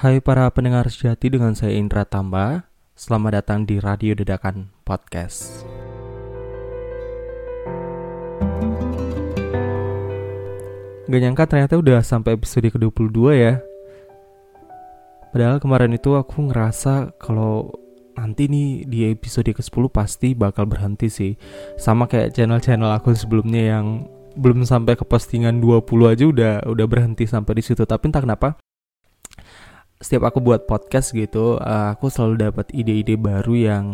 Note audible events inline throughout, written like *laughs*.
Hai para pendengar sejati dengan saya Indra Tamba. Selamat datang di Radio Dedakan Podcast. Gak nyangka ternyata udah sampai episode ke-22 ya. Padahal kemarin itu aku ngerasa kalau nanti nih di episode ke-10 pasti bakal berhenti sih. Sama kayak channel-channel aku sebelumnya yang belum sampai ke postingan 20 aja udah udah berhenti sampai di situ. Tapi entah kenapa setiap aku buat podcast gitu uh, aku selalu dapat ide-ide baru yang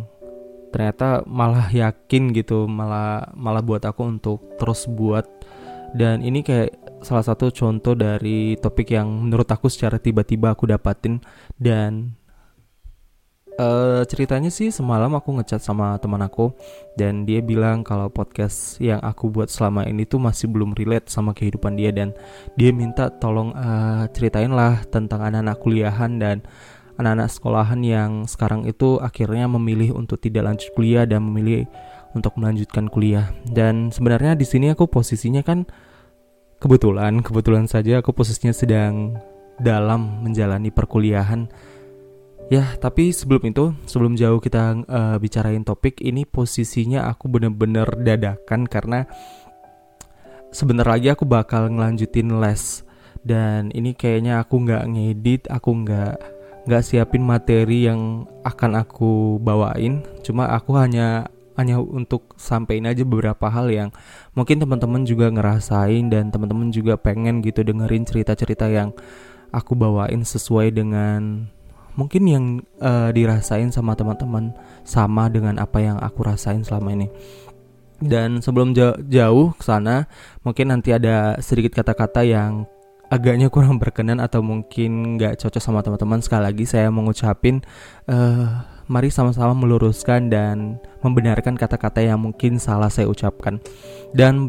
ternyata malah yakin gitu malah malah buat aku untuk terus buat. Dan ini kayak salah satu contoh dari topik yang menurut aku secara tiba-tiba aku dapatin. Dan uh, ceritanya sih semalam aku ngechat sama teman aku dan dia bilang kalau podcast yang aku buat selama ini tuh masih belum relate sama kehidupan dia dan dia minta tolong uh, ceritain lah tentang anak-anak kuliahan dan anak-anak sekolahan yang sekarang itu akhirnya memilih untuk tidak lanjut kuliah dan memilih untuk melanjutkan kuliah. Dan sebenarnya di sini aku posisinya kan kebetulan kebetulan saja aku posisinya sedang dalam menjalani perkuliahan ya tapi sebelum itu sebelum jauh kita uh, bicarain topik ini posisinya aku bener-bener dadakan karena sebentar lagi aku bakal ngelanjutin les. Dan ini kayaknya aku nggak ngedit aku nggak nggak siapin materi yang akan aku bawain. Cuma aku hanya hanya untuk sampein aja beberapa hal yang mungkin teman-teman juga ngerasain dan teman-teman juga pengen gitu dengerin cerita-cerita yang aku bawain sesuai dengan mungkin yang uh, dirasain sama teman-teman sama dengan apa yang aku rasain selama ini. Dan sebelum jauh, ke sana, mungkin nanti ada sedikit kata-kata yang agaknya kurang berkenan atau mungkin nggak cocok sama teman-teman. Sekali lagi saya mengucapin uh, mari sama-sama meluruskan dan membenarkan kata-kata yang mungkin salah saya ucapkan. Dan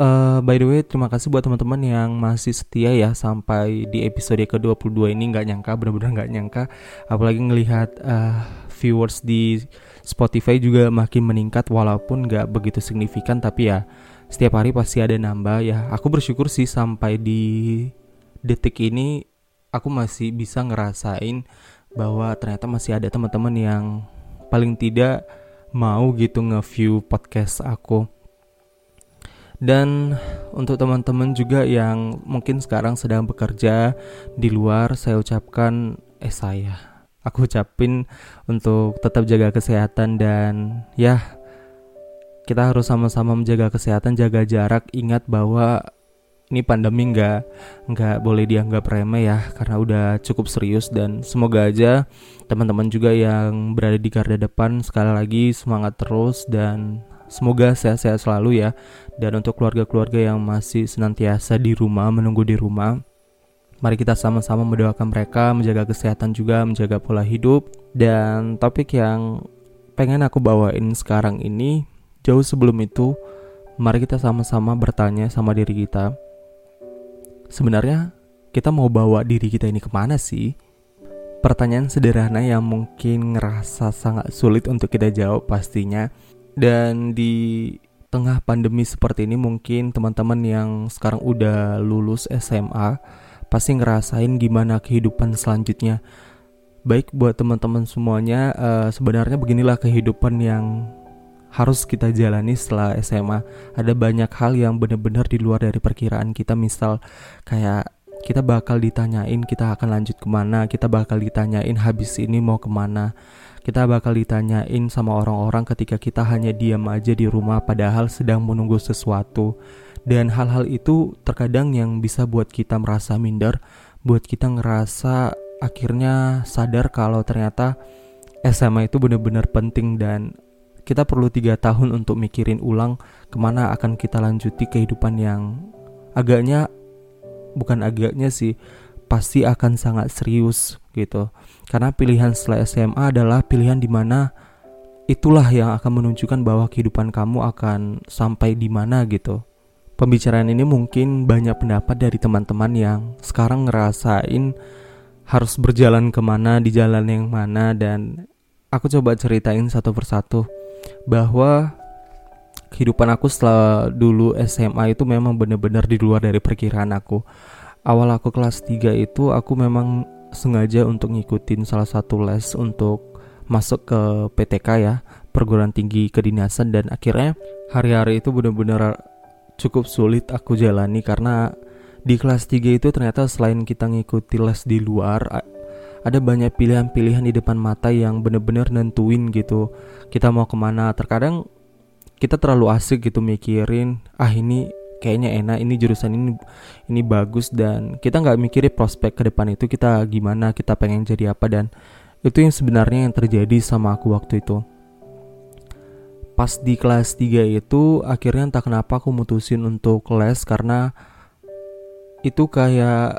uh, by the way, terima kasih buat teman-teman yang masih setia ya sampai di episode ke-22 ini nggak nyangka, benar-benar nggak nyangka. Apalagi ngelihat uh, viewers di Spotify juga makin meningkat walaupun nggak begitu signifikan tapi ya setiap hari pasti ada nambah ya. Aku bersyukur sih sampai di detik ini aku masih bisa ngerasain bahwa ternyata masih ada teman-teman yang paling tidak mau gitu nge-view podcast aku. Dan untuk teman-teman juga yang mungkin sekarang sedang bekerja di luar, saya ucapkan eh saya, aku ucapin untuk tetap jaga kesehatan dan ya kita harus sama-sama menjaga kesehatan, jaga jarak, ingat bahwa ini pandemi nggak nggak boleh dianggap remeh ya karena udah cukup serius. Dan semoga aja teman-teman juga yang berada di garda depan sekali lagi semangat terus dan semoga sehat-sehat selalu ya dan untuk keluarga-keluarga yang masih senantiasa di rumah menunggu di rumah mari kita sama-sama mendoakan mereka menjaga kesehatan juga menjaga pola hidup dan topik yang pengen aku bawain sekarang ini jauh sebelum itu mari kita sama-sama bertanya sama diri kita sebenarnya kita mau bawa diri kita ini ke mana sih? Pertanyaan sederhana yang mungkin ngerasa sangat sulit untuk kita jawab pastinya. Dan di tengah pandemi seperti ini mungkin teman-teman yang sekarang udah lulus SMA pasti ngerasain gimana kehidupan selanjutnya. Baik buat teman-teman semuanya, uh, sebenarnya beginilah kehidupan yang harus kita jalani setelah SMA. Ada banyak hal yang benar-benar di luar dari perkiraan kita. Misal kayak kita bakal ditanyain kita akan lanjut ke mana, kita bakal ditanyain habis ini mau ke mana, kita bakal ditanyain sama orang-orang ketika kita hanya diam aja di rumah padahal sedang menunggu sesuatu. Dan hal-hal itu terkadang yang bisa buat kita merasa minder, buat kita ngerasa akhirnya sadar kalau ternyata SMA itu benar-benar penting dan kita perlu tiga tahun untuk mikirin ulang ke mana akan kita lanjuti kehidupan yang agaknya bukan agaknya sih pasti akan sangat serius gitu. Karena pilihan setelah SMA adalah pilihan di mana itulah yang akan menunjukkan bahwa kehidupan kamu akan sampai di mana gitu. Pembicaraan ini mungkin banyak pendapat dari teman-teman yang sekarang ngerasain harus berjalan ke mana di jalan yang mana dan aku coba ceritain satu persatu bahwa kehidupan aku setelah dulu SMA itu memang benar-benar di luar dari perkiraan aku. Awal aku kelas 3 itu aku memang sengaja untuk ngikutin salah satu les untuk masuk ke PTK ya perguruan tinggi kedinasan dan akhirnya hari-hari itu benar-benar cukup sulit aku jalani karena di kelas 3 itu ternyata selain kita ngikuti les di luar ada banyak pilihan-pilihan di depan mata yang bener-bener nentuin gitu kita mau ke mana terkadang kita terlalu asik gitu mikirin ah ini kayaknya enak ini jurusan ini ini bagus dan kita nggak mikirin prospek ke depan itu kita gimana kita pengen jadi apa dan itu yang sebenarnya yang terjadi sama aku waktu itu. Pas di kelas 3 itu akhirnya entah kenapa aku mutusin untuk les karena itu kayak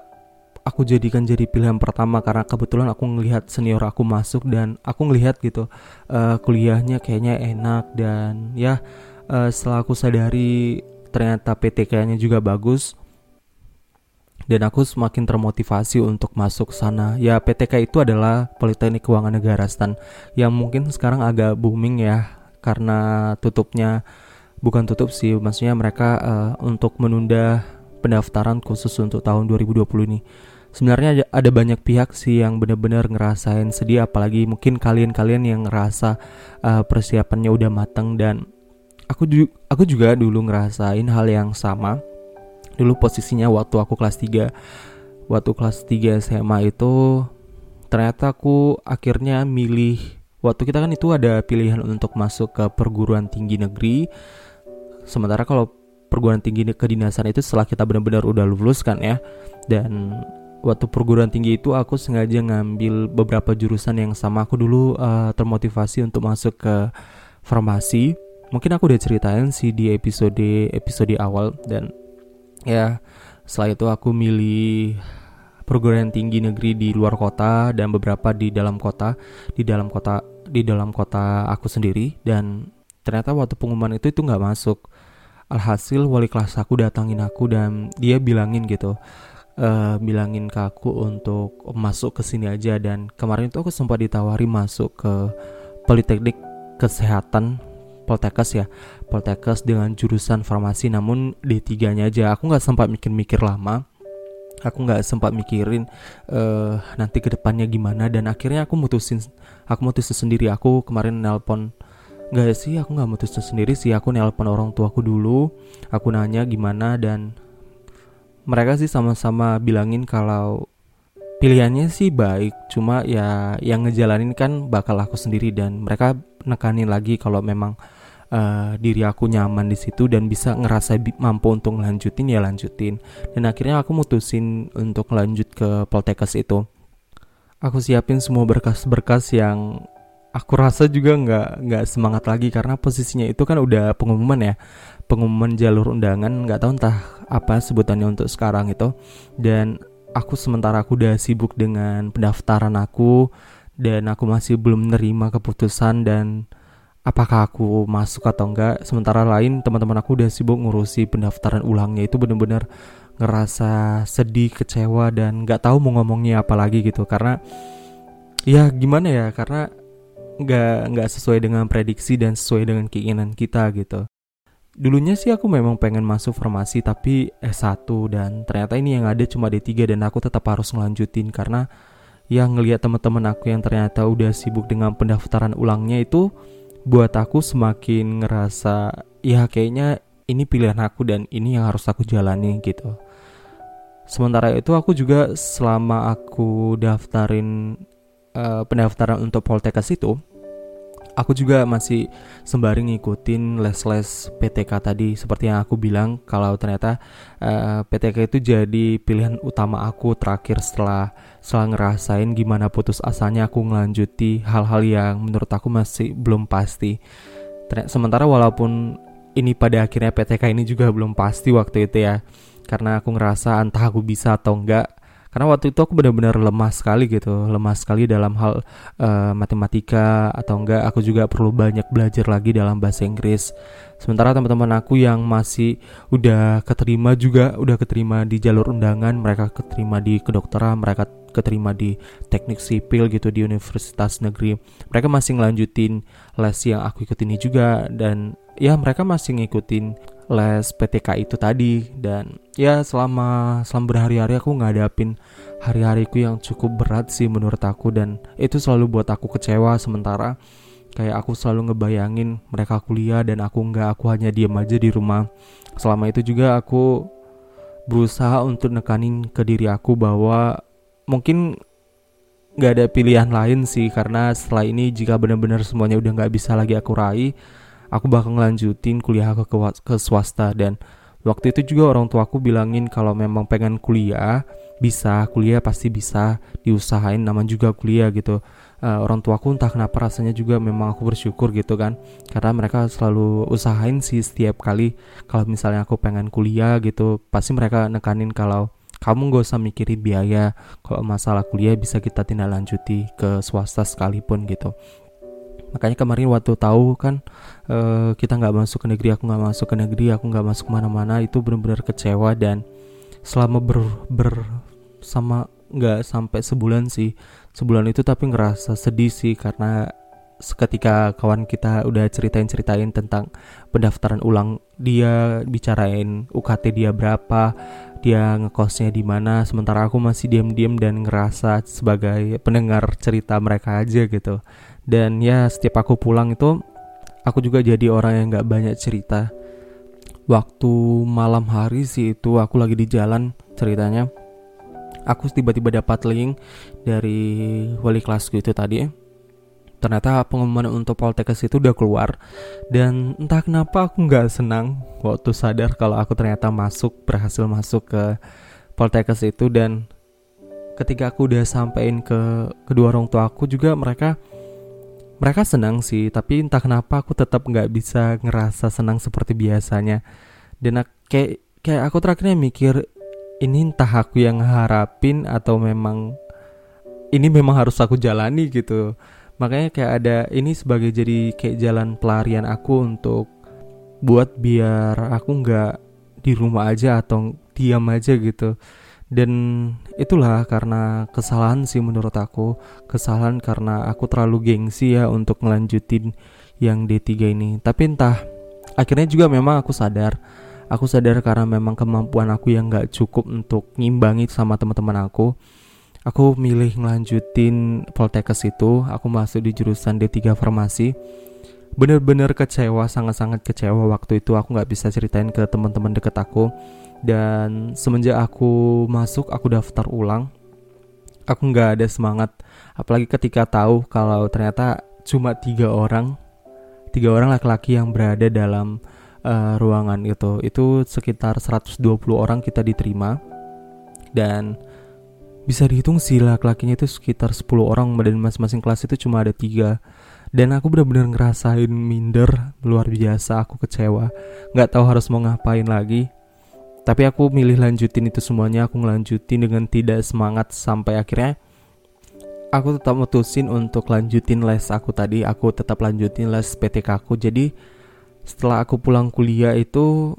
aku jadikan jadi pilihan pertama karena kebetulan aku ngelihat senior aku masuk dan aku ngelihat gitu uh, kuliahnya kayaknya enak dan ya uh, setelah aku sadari ternyata PTK-nya juga bagus dan aku semakin termotivasi untuk masuk sana. Ya PTK itu adalah Politeknik Keuangan Negara Stan yang mungkin sekarang agak booming ya karena tutupnya bukan tutup sih, maksudnya mereka uh, untuk menunda pendaftaran khusus untuk tahun 2020 ini sebenarnya ada banyak pihak sih yang benar-benar ngerasain sedih apalagi mungkin kalian-kalian yang ngerasa uh, persiapannya udah matang dan aku ju aku juga dulu ngerasain hal yang sama. Dulu posisinya waktu aku kelas 3 waktu kelas 3 SMA itu ternyata aku akhirnya milih waktu kita kan itu ada pilihan untuk masuk ke perguruan tinggi negeri. Sementara kalau perguruan tinggi kedinasan itu setelah kita benar-benar udah lulus kan ya dan waktu perguruan tinggi itu aku sengaja ngambil beberapa jurusan yang sama. Aku dulu uh, termotivasi untuk masuk ke farmasi. Mungkin aku udah ceritain sih di episode episode awal. Dan ya setelah itu aku milih perguruan tinggi negeri di luar kota dan beberapa di dalam kota di dalam kota di dalam kota aku sendiri. Dan ternyata waktu pengumuman itu itu nggak masuk. Alhasil wali kelas aku datangin aku dan dia bilangin gitu uh, bilangin ke aku untuk masuk ke sini aja. Dan kemarin itu aku sempat ditawari masuk ke Politeknik Kesehatan Poltekkes ya. Poltekkes dengan jurusan farmasi namun D3 nya aja. Aku nggak sempat mikir-mikir lama. Aku nggak sempat mikirin uh, nanti ke depannya gimana. Dan akhirnya aku mutusin aku mutusin sendiri. Aku kemarin nelpon nggak sih? Aku nggak mutusin sendiri sih. Aku nelpon orang tuaku dulu. Aku nanya gimana dan mereka sih sama-sama bilangin kalau pilihannya sih baik cuma ya yang ngejalanin kan bakal aku sendiri dan mereka nekanin lagi kalau memang uh, diri aku nyaman di situ dan bisa ngerasa mampu untuk lanjutin ya lanjutin. Dan akhirnya aku mutusin untuk lanjut ke Poltekkes itu. Aku siapin semua berkas-berkas yang aku rasa juga nggak nggak semangat lagi karena posisinya itu kan udah pengumuman ya. Pengumuman jalur undangan nggak tahu entah apa sebutannya untuk sekarang itu. Dan aku sementara aku udah sibuk dengan pendaftaran aku dan aku masih belum menerima keputusan dan apakah aku masuk atau enggak sementara lain teman-teman aku udah sibuk ngurusi pendaftaran ulangnya itu bener-bener ngerasa sedih kecewa dan nggak tahu mau ngomongnya apa lagi gitu. Karena ya gimana ya karena nggak nggak sesuai dengan prediksi dan sesuai dengan keinginan kita gitu Dulunya sih aku memang pengen masuk farmasi tapi S1 dan ternyata ini yang ada cuma D3 dan aku tetap harus ngelanjutin karena yang ngelihat teman-teman aku yang ternyata udah sibuk dengan pendaftaran ulangnya itu buat aku semakin ngerasa ya kayaknya ini pilihan aku dan ini yang harus aku jalani gitu. Sementara itu aku juga selama aku daftarin uh, pendaftaran untuk Poltekkes itu aku juga masih sembari ngikutin les-les PTK tadi seperti yang aku bilang kalau ternyata uh, eh, PTK itu jadi pilihan utama aku terakhir setelah setelah ngerasain gimana putus asanya aku ngelanjuti hal-hal yang menurut aku masih belum pasti. Sementara walaupun ini pada akhirnya PTK ini juga belum pasti waktu itu ya karena aku ngerasa entah aku bisa atau enggak karena waktu itu aku benar-benar lemah sekali gitu lemah sekali dalam hal uh, matematika atau enggak aku juga perlu banyak belajar lagi dalam bahasa Inggris. Sementara teman-teman aku yang masih udah keterima juga udah keterima di jalur undangan mereka keterima di kedokteran mereka keterima di teknik sipil gitu di universitas negeri mereka masih ngelanjutin les yang aku ikutin ini juga dan ya mereka masih ngikutin les PTK itu tadi. Dan ya selama selama berhari-hari aku ngadapin hari-hariku yang cukup berat sih menurut aku. Dan itu selalu buat aku kecewa sementara. Kayak aku selalu ngebayangin mereka kuliah dan aku nggak aku hanya diam aja di rumah. Selama itu juga aku berusaha untuk nekanin ke diri aku bahwa mungkin nggak ada pilihan lain sih. Karena setelah ini jika benar-benar semuanya udah nggak bisa lagi aku raih aku bakal ngelanjutin kuliah aku ke, ke swasta dan waktu itu juga orang tua aku bilangin kalau memang pengen kuliah bisa kuliah pasti bisa diusahain nama juga kuliah gitu. Uh, orang tuaku entah kenapa rasanya juga memang aku bersyukur gitu kan karena mereka selalu usahain sih setiap kali kalau misalnya aku pengen kuliah gitu pasti mereka nekanin kalau kamu gak usah mikirin biaya kalau masalah kuliah bisa kita tindak lanjuti ke swasta sekalipun gitu makanya kemarin waktu tahu kan uh, kita nggak masuk ke negeri aku nggak masuk ke negeri aku nggak masuk ke mana-mana itu benar-benar kecewa dan selama ber, ber sama nggak sampai sebulan sih. Sebulan itu tapi ngerasa sedih sih karena seketika kawan kita udah ceritain-ceritain tentang pendaftaran ulang dia bicarain UKT dia berapa dia ngekosnya di mana sementara aku masih diam-diam dan ngerasa sebagai pendengar cerita mereka aja gitu dan ya setiap aku pulang itu aku juga jadi orang yang nggak banyak cerita. Waktu malam hari sih itu aku lagi di jalan ceritanya. Aku tiba-tiba dapat link dari wali kelasku itu tadi. Ternyata pengumuman untuk Poltekkes itu udah keluar. Dan entah kenapa aku nggak senang waktu sadar kalau aku ternyata masuk berhasil masuk ke Poltekkes itu. Dan ketika aku udah sampein ke kedua orang tua aku juga mereka mereka senang sih tapi entah kenapa aku tetap nggak bisa ngerasa senang seperti biasanya. Dan kayak kayak aku terakhirnya mikir ini entah aku yang harapin atau memang ini memang harus aku jalani gitu. Makanya kayak ada ini sebagai jadi kayak jalan pelarian aku untuk buat biar aku nggak di rumah aja atau diam aja gitu. Dan itulah karena kesalahan sih menurut aku. Kesalahan karena aku terlalu gengsi ya untuk ngelanjutin yang D3 ini. Tapi entah akhirnya juga memang aku sadar. Aku sadar karena memang kemampuan aku yang gak cukup untuk ngimbangi sama teman-teman aku. Aku milih ngelanjutin Poltekkes itu. Aku masuk di jurusan D3 Farmasi. Bener-bener kecewa sangat-sangat kecewa waktu itu. Aku nggak bisa ceritain ke teman-teman deket aku dan semenjak aku masuk aku daftar ulang aku nggak ada semangat. Apalagi ketika tahu kalau ternyata cuma tiga orang tiga orang laki-laki yang berada dalam uh, ruangan itu. Itu sekitar 120 orang kita diterima. Dan bisa dihitung sih laki-lakinya itu sekitar 10 orang dan masing-masing kelas itu cuma ada tiga. Dan aku benar-benar ngerasain minder luar biasa aku kecewa. Nggak tahu harus mau ngapain lagi tapi aku milih lanjutin itu semuanya aku ngelanjutin dengan tidak semangat sampai akhirnya. Aku tetap mutusin untuk lanjutin les aku tadi aku tetap lanjutin les PTK aku. Jadi setelah aku pulang kuliah itu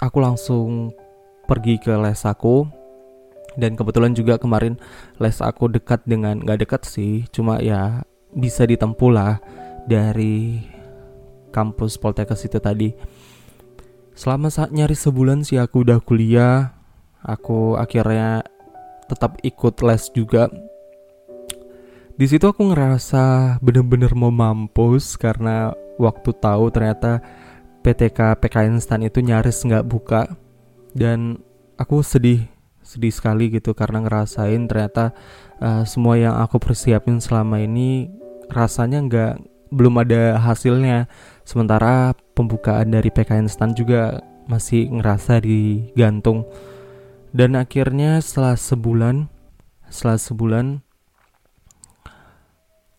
aku langsung pergi ke les aku. Dan kebetulan juga kemarin les aku dekat dengan nggak dekat sih cuma ya bisa ditempuh lah dari kampus Poltekkes itu tadi Selama saat nyari sebulan sih aku udah kuliah, aku akhirnya tetap ikut les juga. Di situ aku ngerasa bener-bener mau mampus karena waktu tahu ternyata PTK PKN Stan itu nyaris nggak buka. Dan aku sedih sedih sekali gitu karena ngerasain ternyata uh, semua yang aku persiapin selama ini rasanya nggak belum ada hasilnya. Sementara pembukaan dari PKN Stan juga masih ngerasa digantung. Dan akhirnya setelah sebulan setelah sebulan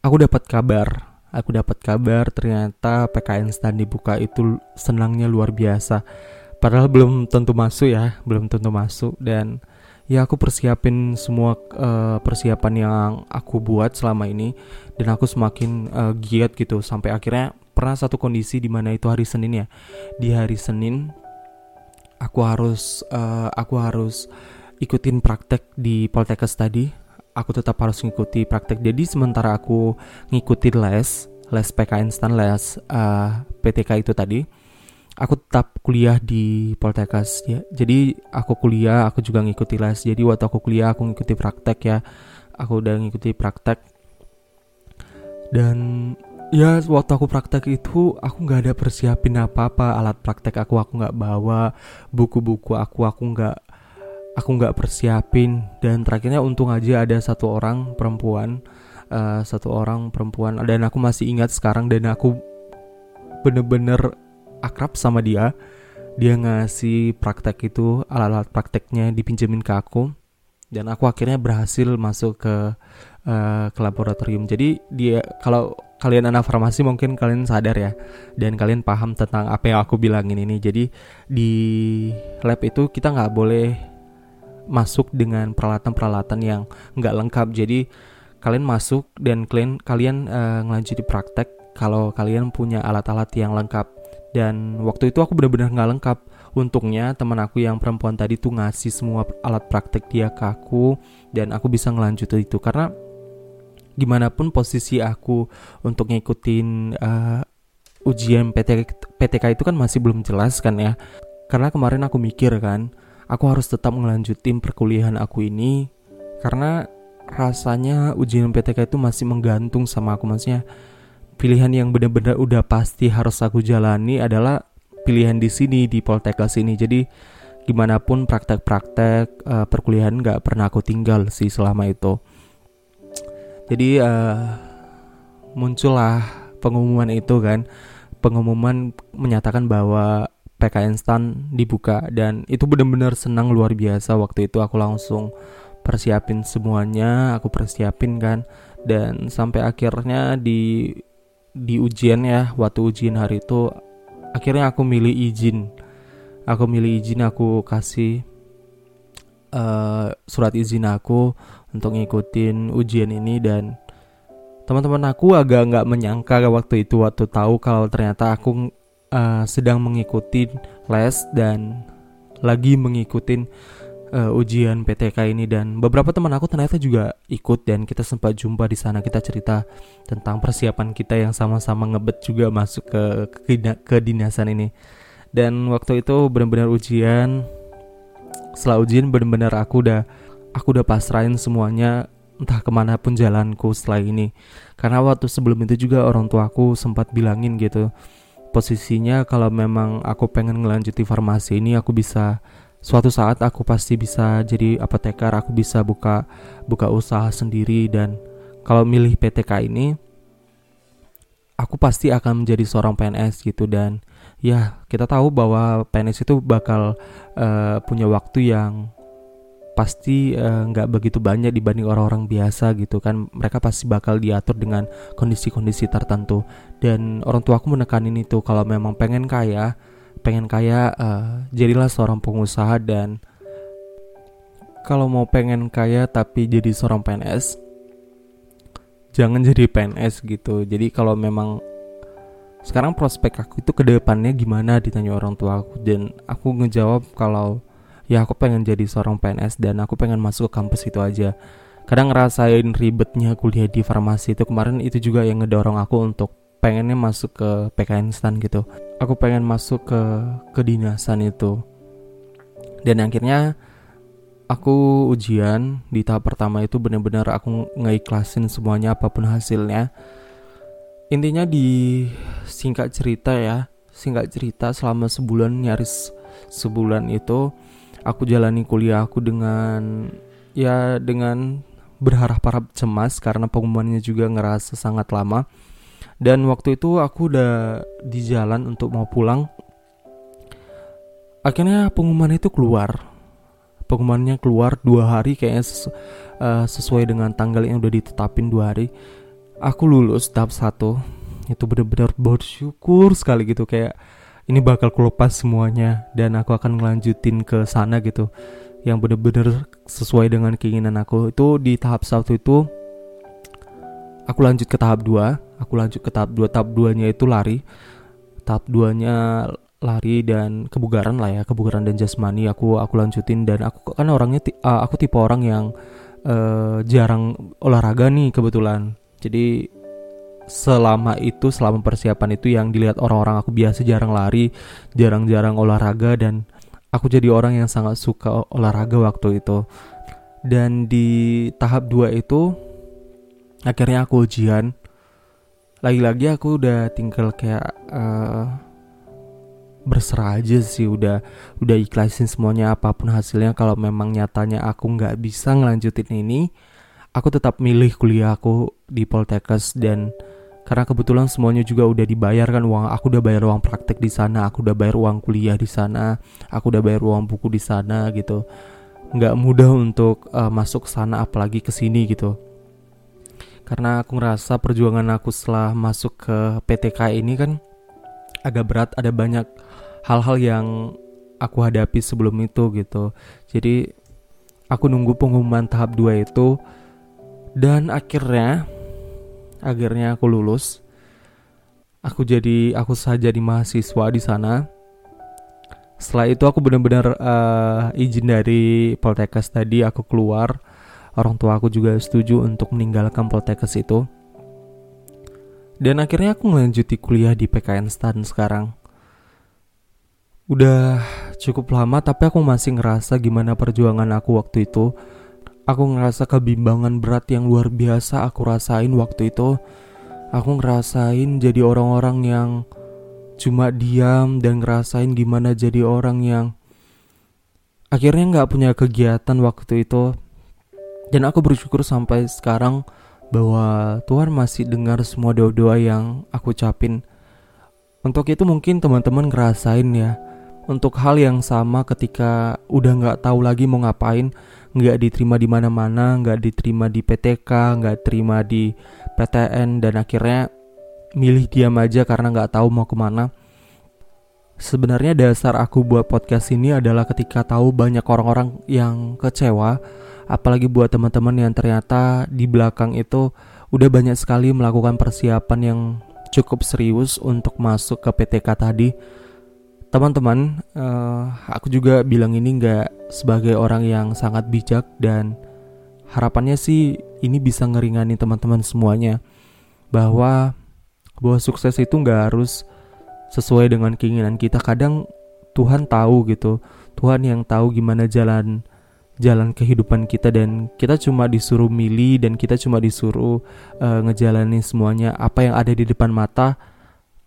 aku dapat kabar aku dapat kabar ternyata PKN Stan dibuka itu senangnya luar biasa. Padahal belum tentu masuk ya belum tentu masuk. Dan ya aku persiapin semua uh, persiapan yang aku buat selama ini. Dan aku semakin uh, giat gitu sampai akhirnya pernah satu kondisi di mana itu hari Senin ya di hari Senin aku harus uh, aku harus ikutin praktek di Poltekkes tadi aku tetap harus ngikuti praktek jadi sementara aku ngikutin les les PK instan les uh, PTK itu tadi aku tetap kuliah di Poltekkes ya. Jadi aku kuliah, aku juga ngikuti les. Jadi waktu aku kuliah aku ngikuti praktek ya. Aku udah ngikuti praktek. Dan ya waktu aku praktek itu aku nggak ada persiapin apa-apa. Alat praktek aku aku nggak bawa. Buku-buku aku aku nggak aku nggak persiapin. Dan terakhirnya untung aja ada satu orang perempuan uh, satu orang perempuan. Dan aku masih ingat sekarang dan aku bener-bener akrab sama dia. Dia ngasih praktek itu alat-alat prakteknya dipinjemin ke aku. Dan aku akhirnya berhasil masuk ke uh, ke laboratorium. Jadi dia kalau kalian anak farmasi mungkin kalian sadar ya. Dan kalian paham tentang apa yang aku bilangin ini. Jadi di lab itu kita nggak boleh masuk dengan peralatan-peralatan yang nggak lengkap. Jadi kalian masuk dan kalian kalian uh, ngelanjuti praktek kalau kalian punya alat-alat yang lengkap. Dan waktu itu aku benar-benar nggak lengkap. Untungnya teman aku yang perempuan tadi tuh ngasih semua alat praktek dia ke aku dan aku bisa ngelanjut itu. Karena gimana pun posisi aku untuk ngikutin uh, ujian PT, PTK itu kan masih belum jelas kan ya karena kemarin aku mikir kan aku harus tetap ngelanjutin perkuliahan aku ini karena rasanya ujian PTK itu masih menggantung sama aku maksudnya pilihan yang benar-benar udah pasti harus aku jalani adalah pilihan di sini di Poltekkes ini. Jadi gimana pun praktek-praktek uh, perkuliahan nggak pernah aku tinggal sih selama itu. Jadi uh, muncullah pengumuman itu kan, pengumuman menyatakan bahwa PKN STAN dibuka dan itu benar-benar senang luar biasa. Waktu itu aku langsung persiapin semuanya, aku persiapin kan. Dan sampai akhirnya di di ujian ya waktu ujian hari itu akhirnya aku milih izin. Aku milih izin aku kasih uh, surat izin aku untuk ngikutin ujian ini dan teman-teman aku agak nggak menyangka waktu itu waktu tahu kalau ternyata aku uh, sedang mengikuti les dan lagi mengikuti uh, ujian PTK ini dan beberapa teman aku ternyata juga ikut dan kita sempat jumpa di sana. Kita cerita tentang persiapan kita yang sama-sama ngebet juga masuk ke ke, ke dinasan ini. Dan waktu itu benar-benar ujian. Setelah ujian benar-benar aku udah aku udah pasrahin semuanya entah ke mana pun jalanku setelah ini. Karena waktu sebelum itu juga orang tua aku sempat bilangin gitu posisinya kalau memang aku pengen ngelanjuti farmasi ini aku bisa suatu saat aku pasti bisa jadi apoteker, aku bisa buka buka usaha sendiri. Dan kalau milih PTK ini aku pasti akan menjadi seorang PNS gitu. Dan ya kita tahu bahwa PNS itu bakal uh, punya waktu yang pasti eh, nggak uh, begitu banyak dibanding orang-orang biasa gitu kan. Mereka pasti bakal diatur dengan kondisi-kondisi tertentu. Dan orang tua aku menekanin itu kalau memang pengen kaya pengen kaya uh, jadilah seorang pengusaha. Dan kalau mau pengen kaya tapi jadi seorang PNS jangan jadi PNS gitu. Jadi kalau memang sekarang prospek aku itu ke depannya gimana ditanya orang tua aku. Dan aku ngejawab kalau ya aku pengen jadi seorang PNS dan aku pengen masuk ke kampus itu aja. Kadang ngerasain ribetnya kuliah di farmasi itu kemarin itu juga yang ngedorong aku untuk pengennya masuk ke PKN STAN gitu. Aku pengen masuk ke kedinasan itu. Dan akhirnya aku ujian di tahap pertama itu benar-benar aku ngeikhlasin semuanya apa pun hasilnya. Intinya di singkat cerita ya singkat cerita selama sebulan nyaris sebulan itu aku jalani kuliah aku dengan ya dengan berharap-harap cemas karena pengumumannya juga ngerasa sangat lama. Dan waktu itu aku udah di jalan untuk mau pulang. Akhirnya pengumuman itu keluar. Pengumumannya keluar dua hari kayaknya sesu uh, sesuai dengan tanggal yang udah ditetapin dua hari. Aku lulus tahap satu. Itu bener-bener bersyukur sekali gitu kayak ini bakal kulepas semuanya dan aku akan ngelanjutin ke sana gitu. Yang bener-bener sesuai dengan keinginan aku. Itu di tahap satu itu aku lanjut ke tahap dua. Aku lanjut ke tahap 2 tahap 2 nya itu lari. Tahap 2 nya lari dan kebugaran lah ya kebugaran dan jasmani aku aku lanjutin. Dan aku kan orangnya uh, aku tipe orang yang uh, jarang olahraga nih kebetulan. Jadi selama itu selama persiapan itu yang dilihat orang-orang aku biasa jarang lari jarang-jarang olahraga dan aku jadi orang yang sangat suka olahraga waktu itu. Dan di tahap 2 itu akhirnya aku ujian. Lagi-lagi aku udah tinggal kayak uh, berserah aja sih udah udah ikhlasin semuanya apa pun hasilnya. Kalau memang nyatanya aku nggak bisa ngelanjutin ini aku tetap milih kuliah aku di Poltekkes dan karena kebetulan semuanya juga udah dibayar kan uang. Aku udah bayar uang praktek di sana aku udah bayar uang kuliah di sana aku udah bayar uang buku di sana gitu. Nggak mudah untuk uh, masuk sana apalagi ke sini gitu. Karena aku ngerasa perjuangan aku setelah masuk ke PTK ini kan agak berat ada banyak hal-hal yang aku hadapi sebelum itu gitu. Jadi aku nunggu pengumuman tahap 2 itu. Dan akhirnya akhirnya aku lulus. Aku jadi aku saja di mahasiswa di sana. Setelah itu aku benar-benar uh, izin dari Poltekkes tadi aku keluar. Orang tua aku juga setuju untuk meninggalkan Poltekkes itu. Dan akhirnya aku melanjuti kuliah di PKN STAN sekarang. Udah cukup lama tapi aku masih ngerasa gimana perjuangan aku waktu itu Aku ngerasa kebimbangan berat yang luar biasa aku rasain waktu itu. Aku ngerasain jadi orang-orang yang cuma diam dan ngerasain gimana jadi orang yang akhirnya nggak punya kegiatan waktu itu. Dan aku bersyukur sampai sekarang bahwa Tuhan masih dengar semua doa-doa yang aku ucapin. Untuk itu mungkin teman-teman ngerasain ya. Untuk hal yang sama ketika udah nggak tahu lagi mau ngapain, nggak diterima di mana-mana, nggak diterima di PTK, nggak terima di PTN dan akhirnya milih diam aja karena nggak tahu mau ke mana. Sebenarnya dasar aku buat podcast ini adalah ketika tahu banyak orang-orang yang kecewa, apalagi buat teman-teman yang ternyata di belakang itu udah banyak sekali melakukan persiapan yang cukup serius untuk masuk ke PTK tadi teman-teman, uh, aku juga bilang ini nggak sebagai orang yang sangat bijak dan harapannya sih ini bisa ngeringani teman-teman semuanya bahwa bahwa sukses itu nggak harus sesuai dengan keinginan kita. Kadang Tuhan tahu gitu, Tuhan yang tahu gimana jalan jalan kehidupan kita dan kita cuma disuruh milih dan kita cuma disuruh uh, ngejalanin semuanya apa yang ada di depan mata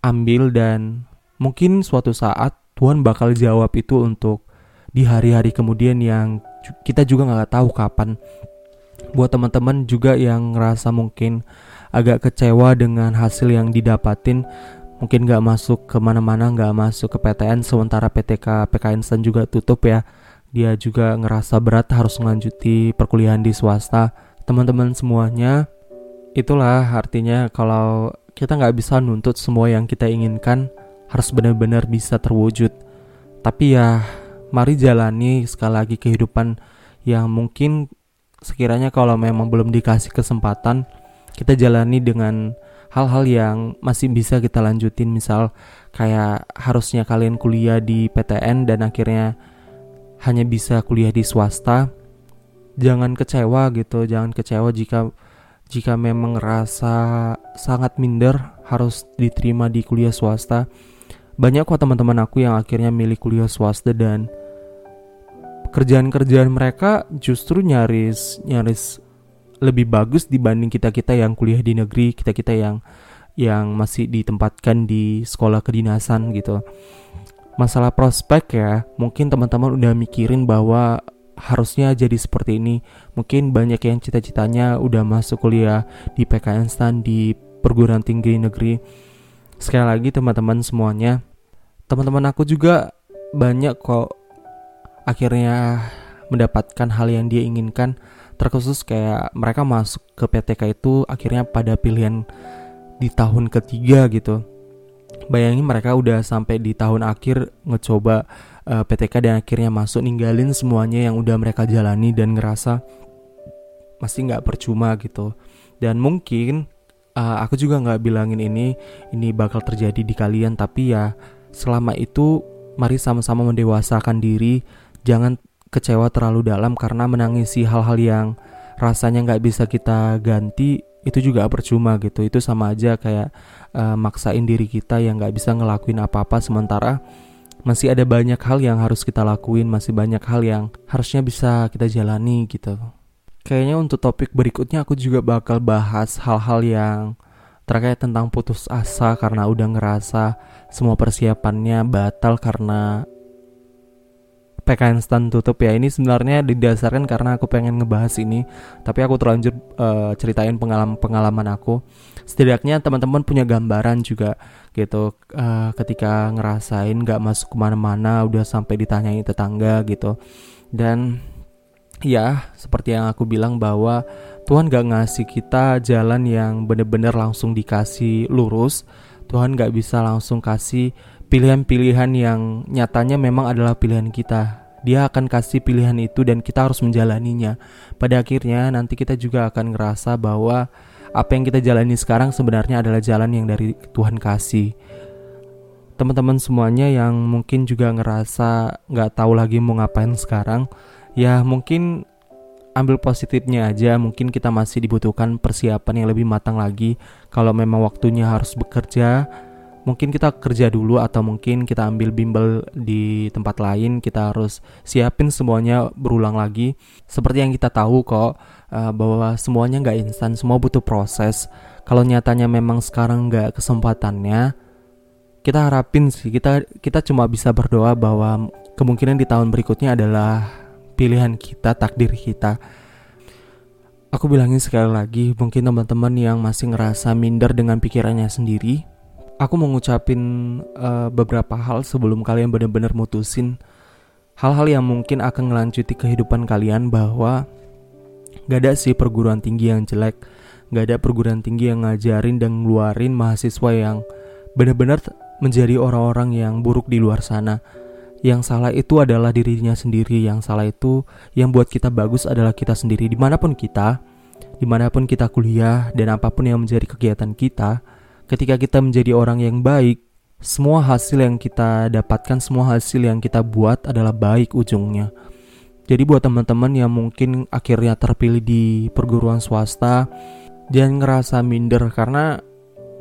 ambil dan mungkin suatu saat Tuhan bakal jawab itu untuk di hari-hari kemudian yang kita juga nggak tahu kapan. Buat teman-teman juga yang ngerasa mungkin agak kecewa dengan hasil yang didapatin, mungkin nggak masuk ke mana-mana, nggak masuk ke PTN, sementara PTK PKN Stan juga tutup ya. Dia juga ngerasa berat harus melanjuti perkuliahan di swasta. Teman-teman semuanya, itulah artinya kalau kita nggak bisa nuntut semua yang kita inginkan harus benar-benar bisa terwujud. Tapi ya, mari jalani sekali lagi kehidupan yang mungkin sekiranya kalau memang belum dikasih kesempatan, kita jalani dengan hal-hal yang masih bisa kita lanjutin. Misal kayak harusnya kalian kuliah di PTN dan akhirnya hanya bisa kuliah di swasta. Jangan kecewa gitu, jangan kecewa jika jika memang rasa sangat minder harus diterima di kuliah swasta banyak kok teman-teman aku yang akhirnya milih kuliah swasta dan kerjaan-kerjaan mereka justru nyaris nyaris lebih bagus dibanding kita-kita yang kuliah di negeri, kita-kita yang yang masih ditempatkan di sekolah kedinasan gitu. Masalah prospek ya, mungkin teman-teman udah mikirin bahwa harusnya jadi seperti ini. Mungkin banyak yang cita-citanya udah masuk kuliah di PKN STAN di perguruan tinggi negeri sekali lagi teman-teman semuanya teman-teman aku juga banyak kok akhirnya mendapatkan hal yang dia inginkan. Terkhusus kayak mereka masuk ke PTK itu akhirnya pada pilihan di tahun ketiga gitu. Bayangin mereka udah sampai di tahun akhir ngecoba uh, eh, PTK dan akhirnya masuk ninggalin semuanya yang udah mereka jalani dan ngerasa masih nggak percuma gitu. Dan mungkin uh, aku juga nggak bilangin ini ini bakal terjadi di kalian tapi ya selama itu mari sama-sama mendewasakan diri. Jangan kecewa terlalu dalam karena menangisi hal-hal yang rasanya nggak bisa kita ganti itu juga percuma gitu. Itu sama aja kayak uh, maksain diri kita yang nggak bisa ngelakuin apa-apa. Sementara masih ada banyak hal yang harus kita lakuin masih banyak hal yang harusnya bisa kita jalani gitu. Kayaknya untuk topik berikutnya aku juga bakal bahas hal-hal yang terkait tentang putus asa karena udah ngerasa semua persiapannya batal karena PKN stand tutup ya. Ini sebenarnya didasarkan karena aku pengen ngebahas ini tapi aku terlanjur uh, ceritain pengalaman pengalaman aku. Setidaknya teman-teman punya gambaran juga gitu uh, ketika ngerasain nggak masuk ke mana-mana udah sampai ditanyain tetangga gitu. Dan ya seperti yang aku bilang bahwa Tuhan gak ngasih kita jalan yang bener-bener langsung dikasih lurus Tuhan gak bisa langsung kasih pilihan-pilihan yang nyatanya memang adalah pilihan kita dia akan kasih pilihan itu dan kita harus menjalaninya. Pada akhirnya nanti kita juga akan ngerasa bahwa apa yang kita jalani sekarang sebenarnya adalah jalan yang dari Tuhan kasih. Teman-teman semuanya yang mungkin juga ngerasa nggak tahu lagi mau ngapain sekarang, ya mungkin ambil positifnya aja. Mungkin kita masih dibutuhkan persiapan yang lebih matang lagi. Kalau memang waktunya harus bekerja mungkin kita kerja dulu atau mungkin kita ambil bimbel di tempat lain. Kita harus siapin semuanya berulang lagi. Seperti yang kita tahu kok uh, bahwa semuanya nggak instan semua butuh proses. Kalau nyatanya memang sekarang nggak kesempatannya kita harapin sih. Kita kita cuma bisa berdoa bahwa kemungkinan di tahun berikutnya adalah pilihan kita, takdir kita. Aku bilangin sekali lagi, mungkin teman-teman yang masih ngerasa minder dengan pikirannya sendiri, aku mau ngucapin uh, beberapa hal sebelum kalian benar-benar mutusin hal-hal yang mungkin akan ngelanjuti kehidupan kalian bahwa gak ada sih perguruan tinggi yang jelek, gak ada perguruan tinggi yang ngajarin dan ngeluarin mahasiswa yang benar-benar menjadi orang-orang yang buruk di luar sana yang salah itu adalah dirinya sendiri. Yang salah itu yang buat kita bagus adalah kita sendiri. Di mana pun kita di mana pun kita kuliah dan apa pun yang menjadi kegiatan kita ketika kita menjadi orang yang baik semua hasil yang kita dapatkan semua hasil yang kita buat adalah baik ujungnya. Jadi buat teman-teman yang mungkin akhirnya terpilih di perguruan swasta jangan ngerasa minder karena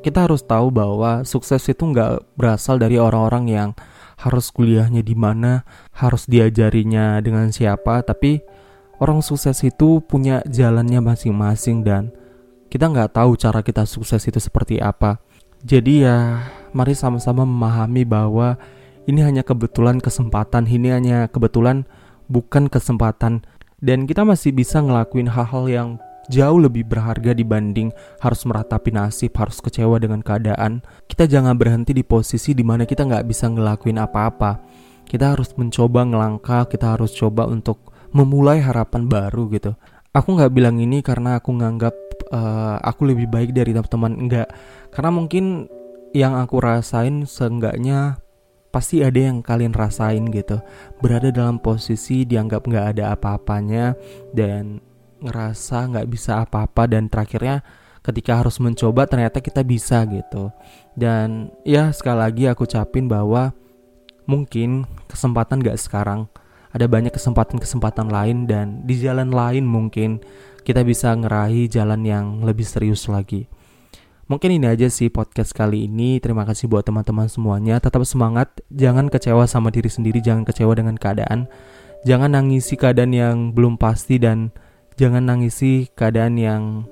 kita harus tahu bahwa sukses itu nggak berasal dari orang-orang yang harus kuliahnya di mana, harus diajarinya dengan siapa, tapi orang sukses itu punya jalannya masing-masing dan kita nggak tahu cara kita sukses itu seperti apa. Jadi ya, mari sama-sama memahami bahwa ini hanya kebetulan kesempatan, ini hanya kebetulan bukan kesempatan dan kita masih bisa ngelakuin hal-hal yang jauh lebih berharga dibanding harus meratapi nasib, harus kecewa dengan keadaan. Kita jangan berhenti di posisi di mana kita nggak bisa ngelakuin apa-apa. Kita harus mencoba ngelangkah, kita harus coba untuk memulai harapan baru gitu. Aku nggak bilang ini karena aku nganggap uh, aku lebih baik dari teman-teman enggak. Karena mungkin yang aku rasain seenggaknya pasti ada yang kalian rasain gitu berada dalam posisi dianggap nggak ada apa-apanya dan ngerasa nggak bisa apa-apa dan terakhirnya ketika harus mencoba ternyata kita bisa gitu. Dan ya sekali lagi aku capin bahwa mungkin kesempatan gak sekarang. Ada banyak kesempatan-kesempatan lain dan di jalan lain mungkin kita bisa ngerahi jalan yang lebih serius lagi. Mungkin ini aja sih podcast kali ini. Terima kasih buat teman-teman semuanya. Tetap semangat. Jangan kecewa sama diri sendiri. Jangan kecewa dengan keadaan. Jangan nangisi keadaan yang belum pasti dan Jangan nangisi keadaan yang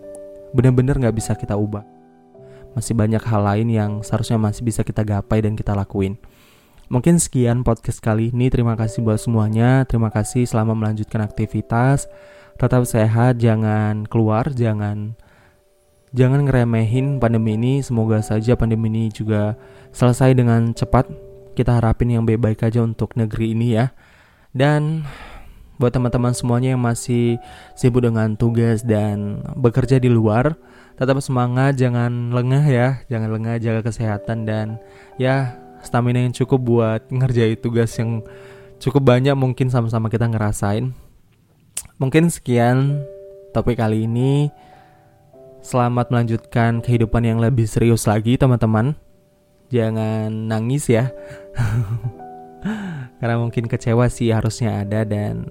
benar-benar nggak bisa kita ubah. Masih banyak hal lain yang seharusnya masih bisa kita gapai dan kita lakuin. Mungkin sekian podcast kali ini. Terima kasih buat semuanya. Terima kasih selama melanjutkan aktivitas. Tetap sehat, jangan keluar, jangan jangan ngeremehin pandemi ini. Semoga saja pandemi ini juga selesai dengan cepat. Kita harapin yang baik-baik aja untuk negeri ini ya. Dan buat teman-teman semuanya yang masih sibuk dengan tugas dan bekerja di luar tetap semangat jangan lengah ya. Jangan lengah jaga kesehatan dan ya stamina yang cukup buat ngerjain tugas yang cukup banyak mungkin sama-sama kita ngerasain. Mungkin sekian topik kali ini. Selamat melanjutkan kehidupan yang lebih serius lagi teman-teman. Jangan nangis ya *laughs* karena mungkin kecewa sih harusnya ada dan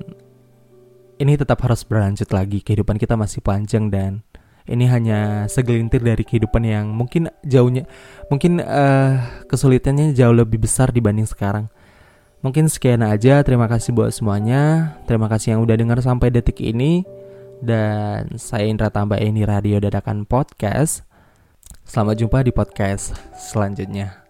ini tetap harus berlanjut lagi kehidupan kita masih panjang dan ini hanya segelintir dari kehidupan yang mungkin jauhnya mungkin uh, kesulitannya jauh lebih besar dibanding sekarang. Mungkin sekian aja. Terima kasih buat semuanya. Terima kasih yang udah dengar sampai detik ini. Dan saya Indra Tambah ini Radio Dadakan Podcast. Selamat jumpa di podcast selanjutnya.